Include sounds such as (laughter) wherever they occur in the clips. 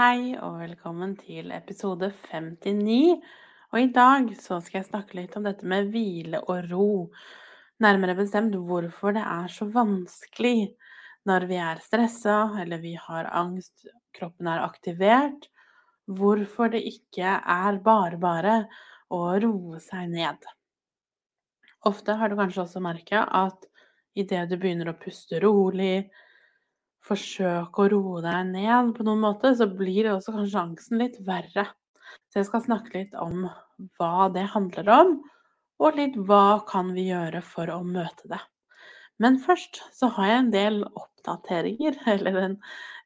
Hei og velkommen til episode 59. Og i dag så skal jeg snakke litt om dette med hvile og ro. Nærmere bestemt hvorfor det er så vanskelig når vi er stressa eller vi har angst, kroppen er aktivert. Hvorfor det ikke er bare bare å roe seg ned. Ofte har du kanskje også merka at idet du begynner å puste rolig, forsøke å roe deg ned på noen måte, så blir det også kanskje angsten litt verre. Så jeg skal snakke litt om hva det handler om, og litt hva kan vi gjøre for å møte det. Men først så har jeg en del oppdateringer, (laughs) eller en,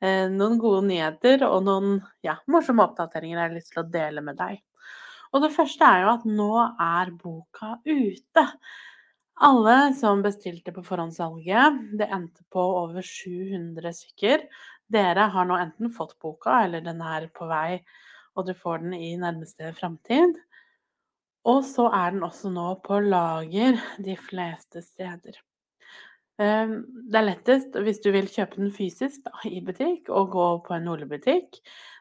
eh, noen gode nyheter og noen ja, morsomme oppdateringer jeg har lyst til å dele med deg. Og det første er jo at nå er boka ute. Alle som bestilte på forhåndssalget, det endte på over 700 stykker. Dere har nå enten fått boka, eller den er på vei, og du får den i nærmeste framtid. Og så er den også nå på lager de fleste steder. Ehm, det er lettest hvis du vil kjøpe den fysisk da, i butikk, og gå på en Nordli-butikk.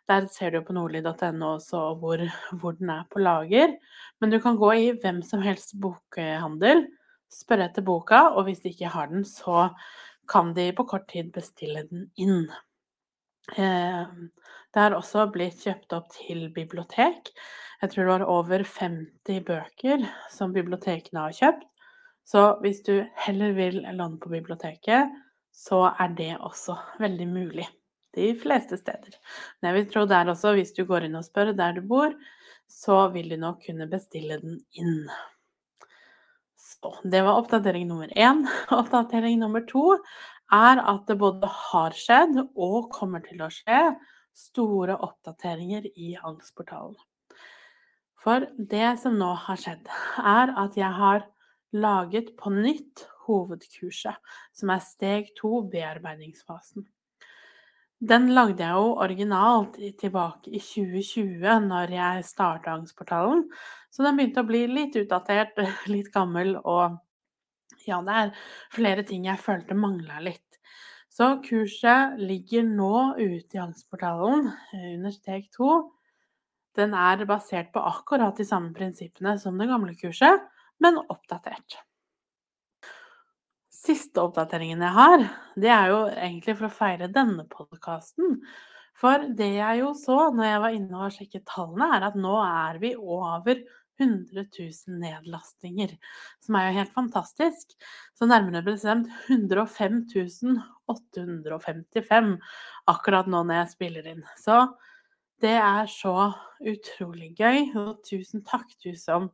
Der ser du på nordli.no også hvor, hvor den er på lager. Men du kan gå i hvem som helst bokhandel spørre etter boka, og hvis de ikke har den, så kan de på kort tid bestille den inn. Eh, det har også blitt kjøpt opp til bibliotek. Jeg tror det var over 50 bøker som bibliotekene har kjøpt. Så hvis du heller vil låne på biblioteket, så er det også veldig mulig. De fleste steder. Men jeg vil tro der også, hvis du går inn og spør der du bor, så vil de nok kunne bestille den inn. Det var oppdatering nummer én. (laughs) Oppdatering nummer to er at det både har skjedd og kommer til å skje store oppdateringer i Angstportalen. For det som nå har skjedd, er at jeg har laget på nytt hovedkurset, som er steg to, bearbeidingsfasen. Den lagde jeg jo originalt tilbake i 2020, når jeg starta Angstportalen. Så den begynte å bli litt utdatert, (laughs) litt gammel, og ja, det er flere ting jeg følte mangla litt. Så kurset ligger nå ute i Angstportalen eh, under steg to. Den er basert på akkurat de samme prinsippene som det gamle kurset, men oppdatert. Siste oppdateringen jeg har, det er jo egentlig for å feire denne podkasten. For det jeg jo så når jeg var inne og sjekket tallene, er at nå er vi over 100 000 nedlastinger. Som er jo helt fantastisk. Så nærmere bestemt 105 855 akkurat nå når jeg spiller inn. Så det er så utrolig gøy. Og tusen takk, du som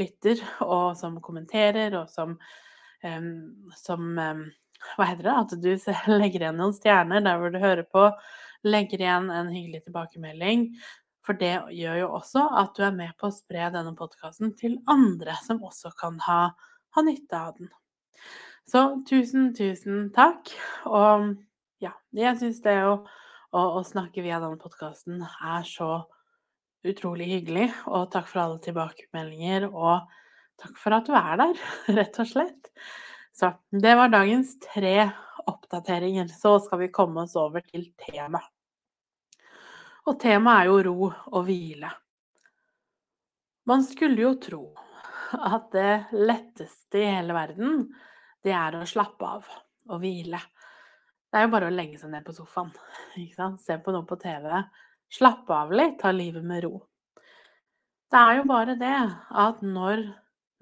lytter, og som kommenterer, og som som Hva heter det? At du (laughs) legger igjen noen stjerner der hvor du hører på. Legger igjen en hyggelig tilbakemelding. For det gjør jo også at du er med på å spre denne podkasten til andre som også kan ha, ha nytte av den. Så tusen, tusen takk. Og ja, jeg syns det å, å, å, snakke via denne podkasten er så utrolig hyggelig. Og takk for alle tilbakemeldinger. og Takk for at du er der, (laughs) rett og slett. Så det var dagens tre oppdateringer. Så skal vi komme oss over til temaet. Og temaet er jo ro og hvile. Man skulle jo tro at det letteste i hele verden, det er å slappe av og hvile. Det er jo bare å legge seg ned på sofaen, (laughs) se på noe på TV, slappe av litt, ta livet med ro. Det er jo bare det at når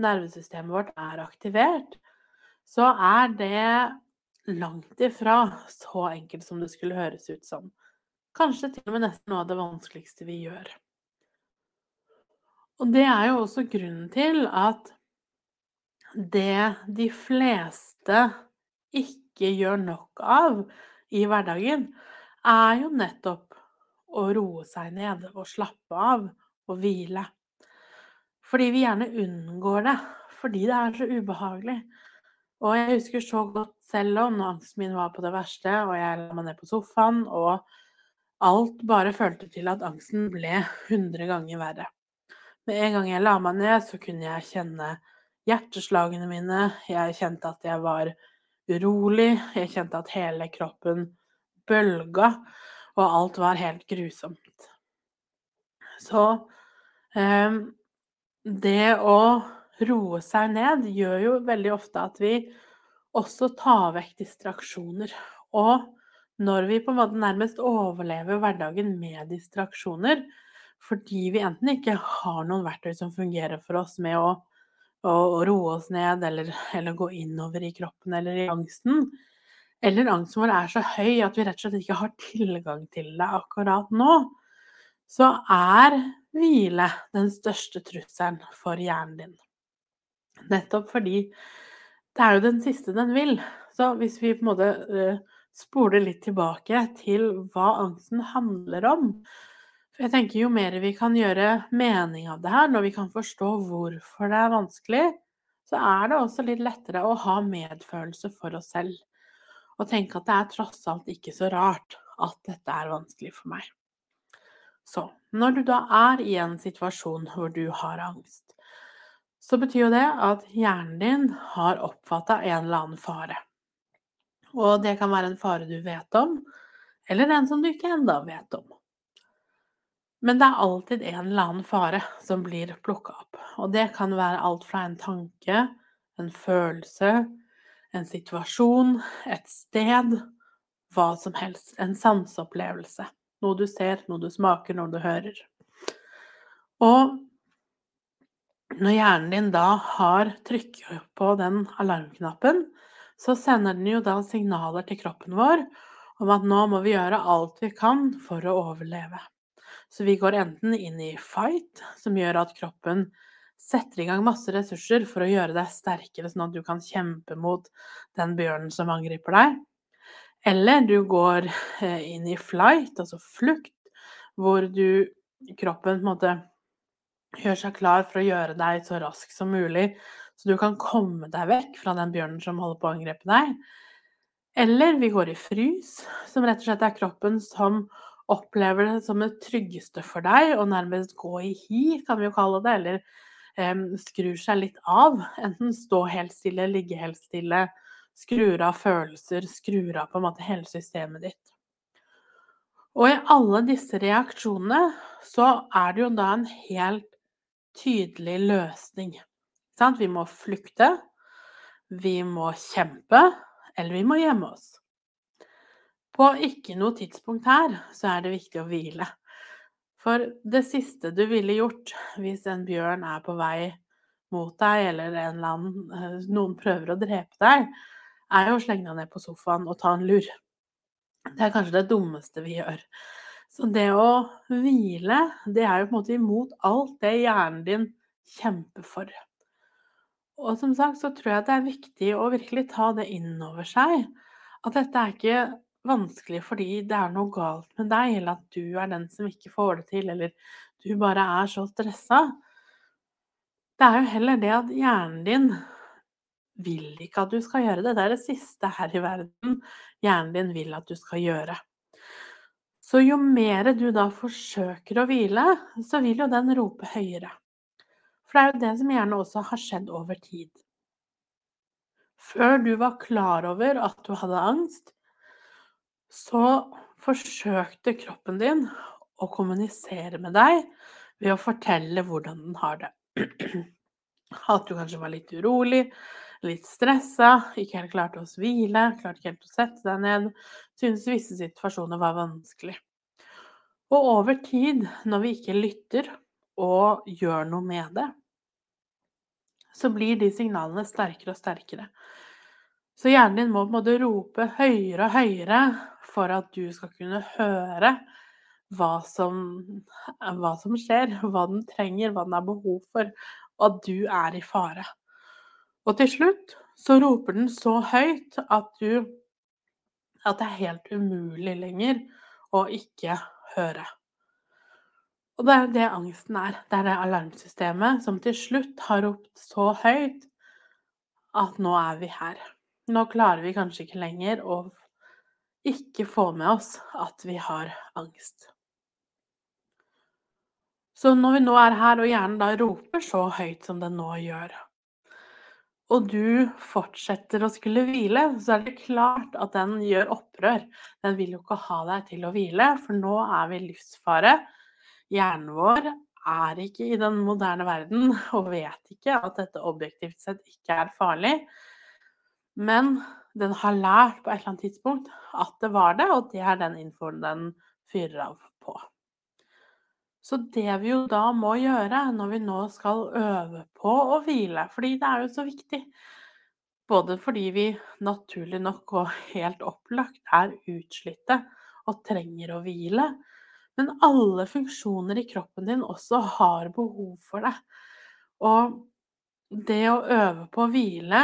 nervesystemet vårt er aktivert, så er det langt ifra så enkelt som det skulle høres ut som. Kanskje til og med nesten noe av det vanskeligste vi gjør. Og det er jo også grunnen til at det de fleste ikke gjør nok av i hverdagen, er jo nettopp å roe seg ned og slappe av og hvile. Fordi vi gjerne unngår det, fordi det er så ubehagelig. Og jeg husker så godt selv om når angsten min var på det verste, og jeg la meg ned på sofaen, og alt bare følte til at angsten ble hundre ganger verre. Med en gang jeg la meg ned, så kunne jeg kjenne hjerteslagene mine, jeg kjente at jeg var urolig, jeg kjente at hele kroppen bølga, og alt var helt grusomt. Så eh, det å roe seg ned gjør jo veldig ofte at vi også tar vekk distraksjoner. Og når vi på en måte nærmest overlever hverdagen med distraksjoner, fordi vi enten ikke har noen verktøy som fungerer for oss med å, å roe oss ned, eller, eller, gå innover i kroppen eller i angsten, eller angsten vår er så høy at vi rett og slett ikke har tilgang til det akkurat nå, så er hvile den største trusselen for hjernen din. Nettopp fordi det er jo den siste den vil. Så hvis vi på en måte uh, spoler litt tilbake til hva angsten handler om For jeg tenker jo mer vi kan gjøre mening av det her, når vi kan forstå hvorfor det er vanskelig, så er det også litt lettere å ha medfølelse for oss selv. Og tenke at det er tross alt ikke så rart at dette er vanskelig for meg. Så når du da er i en situasjon hvor du har angst, så betyr jo det at hjernen din har oppfatta en eller annen fare. Og det kan være en fare du vet om, eller en som du ikke enda vet om. Men det er alltid en eller annen fare som blir plukka opp. Og det kan være alt fra en tanke, en følelse, en situasjon, et sted, hva som helst. En sanseopplevelse. Noe du ser, noe du smaker, noe du hører. Og når hjernen din da har trykket på den alarmknappen, så sender den jo da signaler til kroppen vår om at nå må vi gjøre alt vi kan for å overleve. Så vi går enten inn i fight, som gjør at kroppen setter i gang masse ressurser for å gjøre deg sterkere, sånn at du kan kjempe mot den bjørnen som angriper deg. Eller du går eh, inn i flight, altså flukt, hvor du, kroppen på en måte gjør seg klar for å gjøre deg så rask som mulig, så du kan komme deg vekk fra den bjørnen som holder på å angripe deg. Eller vi går i frys, som rett og slett er kroppen som opplever det som det tryggeste for deg, og nærmest gå i hi, kan vi jo kalle det, eller um, skrur seg litt av. Enten stå helt stille, ligge helt stille, skrur av følelser, skrur av på en måte hele systemet ditt. Og i alle disse reaksjonene så er det jo da en helt tydelig løsning. Vi må flykte, vi må kjempe, eller vi må gjemme oss. På ikke noe tidspunkt her så er det viktig å hvile. For det siste du ville gjort hvis en bjørn er på vei mot deg, eller annen, eh, noen prøver å drepe deg, er å slenge deg ned på sofaen og ta en lur. Det er kanskje det dummeste vi gjør. Så det å hvile, det er jo på en måte imot alt det hjernen din kjemper for. Og som sagt så tror jeg det er viktig å virkelig ta det inn over seg. At dette er ikke vanskelig fordi det er noe galt med deg, eller at du er den som ikke får det til, eller du bare er så stressa. Det er jo heller det at hjernen din vil ikke at du skal gjøre det. Det er det siste her i verden hjernen din vil at du skal gjøre. Så jo mer du da forsøker å hvile, så vil jo den rope høyere. For det er jo det som gjerne også har skjedd over tid. Før du var klar over at du hadde angst, så forsøkte kroppen din å kommunisere med deg ved å fortelle hvordan den har det. (clears throat) At du kanskje var litt urolig, litt stressa, ikke helt klarte å hvile, klarte ikke helt å sette deg ned, syntes visse situasjoner var vanskelig. Og over tid, når vi ikke lytter og gjør noe med det, så blir de signalene sterkere og sterkere. Så hjernen din må på en måte rope høyere og høyere for at du skal kunne høre hva som, hva som skjer, hva den trenger, hva den har behov for, og at du er i fare. Og til slutt så roper den så høyt at du At det er helt umulig lenger å ikke høre. Og det er det angsten er. Det er det alarmsystemet som til slutt har ropt så høyt at nå er vi her. Nå klarer vi kanskje ikke lenger å ikke få med oss at vi har angst. Så når vi nå er her, og hjernen da roper så høyt som den nå gjør, og du fortsetter å skulle hvile, så er det klart at den gjør opprør. Den vil jo ikke ha deg til å hvile, for nå er vi i livsfare. Hjernen vår er ikke i den moderne verden og vet ikke at dette objektivt sett ikke er farlig. Men den har lært på et eller annet tidspunkt at det var det, og det er den infoen den fyrer av på. Så det vi jo da må gjøre når vi nå skal øve på å hvile, fordi det er jo så viktig Både fordi vi naturlig nok og helt opplagt er utslitte og trenger å hvile, men alle funksjoner i kroppen din også har behov for det. Og det å øve på å hvile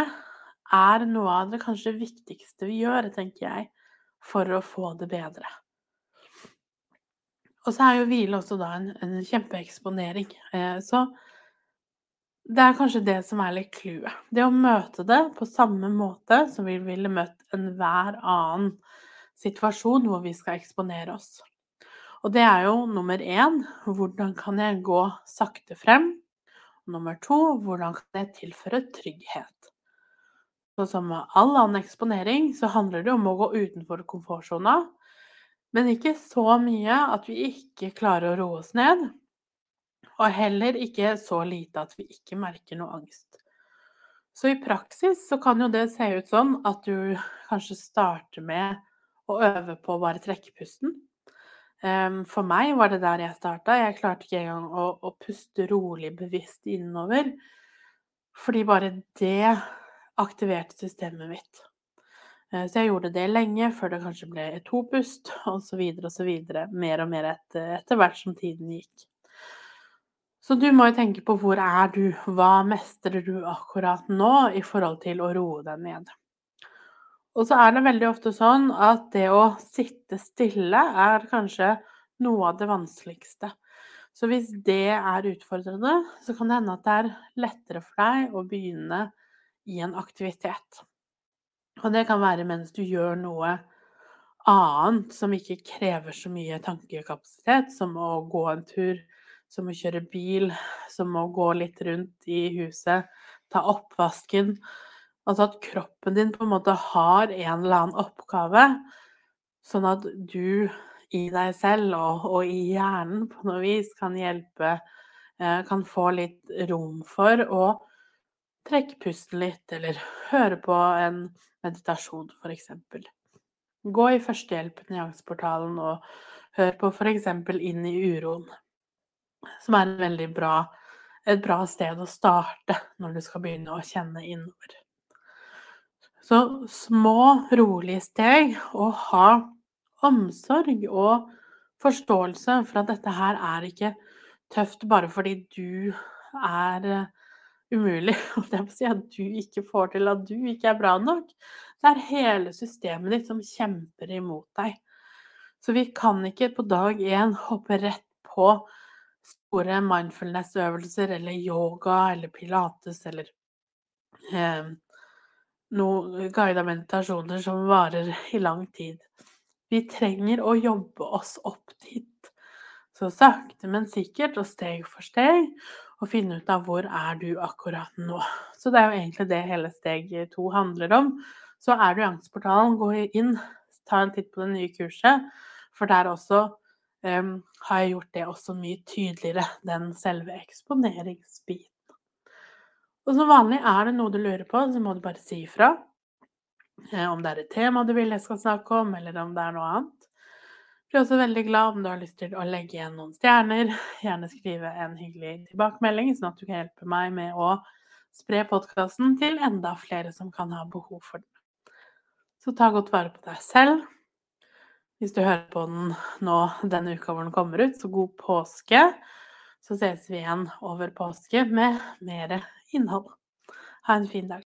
er noe av det kanskje viktigste vi gjør, tenker jeg, for å få det bedre. Og så er jo hvile også da en, en kjempeeksponering. Eh, så det er kanskje det som er litt clouet. Det å møte det på samme måte som vi ville møtt enhver annen situasjon hvor vi skal eksponere oss. Og det er jo nummer én hvordan kan jeg gå sakte frem? Nummer to hvordan kan jeg tilføre trygghet? Så som med all annen eksponering så handler det om å gå utenfor komfortsona men ikke så mye at vi ikke klarer å roe oss ned, og heller ikke så lite at vi ikke merker noe angst. Så i praksis så kan jo det se ut sånn at du kanskje starter med å øve på å bare trekke pusten. Ehm, for meg var det der jeg starta. Jeg klarte ikke engang å, å puste rolig, bevisst innover. Fordi bare det aktiverte systemet mitt. Eh, så jeg gjorde det lenge, før det kanskje ble to pust, osv., osv. Mer og mer etter, etter hvert som tiden gikk. Så du må jo tenke på hvor er du, hva mestrer du akkurat nå i forhold til å roe deg ned. Og så er det veldig ofte sånn at det å sitte stille er kanskje noe av det vanskeligste. Så hvis det er utfordrende, så kan det hende at det er lettere for deg å begynne i en aktivitet. Og det kan være mens du gjør noe annet som ikke krever så mye tankekapasitet, som å gå en tur, som å kjøre bil, som å gå litt rundt i huset, ta oppvasken. Altså at kroppen din på en måte har en eller annen oppgave, sånn at du i deg selv og, og i hjernen på noe vis kan hjelpe eh, Kan få litt rom for å trekke pusten litt, eller høre på en meditasjon, f.eks. Gå i førstehjelpen i angstportalen og hør på f.eks. Inn i uroen, som er veldig bra, et bra sted å starte når du skal begynne å kjenne innover. Så små, rolige steg, og ha omsorg og forståelse for at dette her er ikke tøft bare fordi du er umulig (laughs) at du ikke får til, at du ikke er bra nok. Det er hele systemet ditt som kjemper imot deg. Så vi kan ikke på dag én hoppe rett på store mindfulness-øvelser eller yoga eller pilates eller eh, noen guida meditasjoner som varer i lang tid. Vi trenger å jobbe oss opp dit. Så sakte, men sikkert og steg for steg og finne ut av hvor er du akkurat nå. Så det er jo egentlig det hele steg to handler om. Så er du i Angstportalen, gå inn, ta en titt på det nye kurset, for der også um, har jeg gjort det også mye tydeligere, den selve eksponeringsbiten. Og som vanlig er det noe du lurer på, så må du bare si ifra. Eh, om det er et tema du vil jeg skal snakke om, eller om det er noe annet. Blir også veldig glad om du har lyst til å legge igjen noen stjerner. Gjerne skrive en hyggelig tilbakemelding, sånn at du kan hjelpe meg med å spre podkasten til enda flere som kan ha behov for den. Så ta godt vare på deg selv. Hvis du hører på den nå denne uka hvor den kommer ut, så god påske. Så ses vi igjen over påske med mer innhold. Ha en fin dag.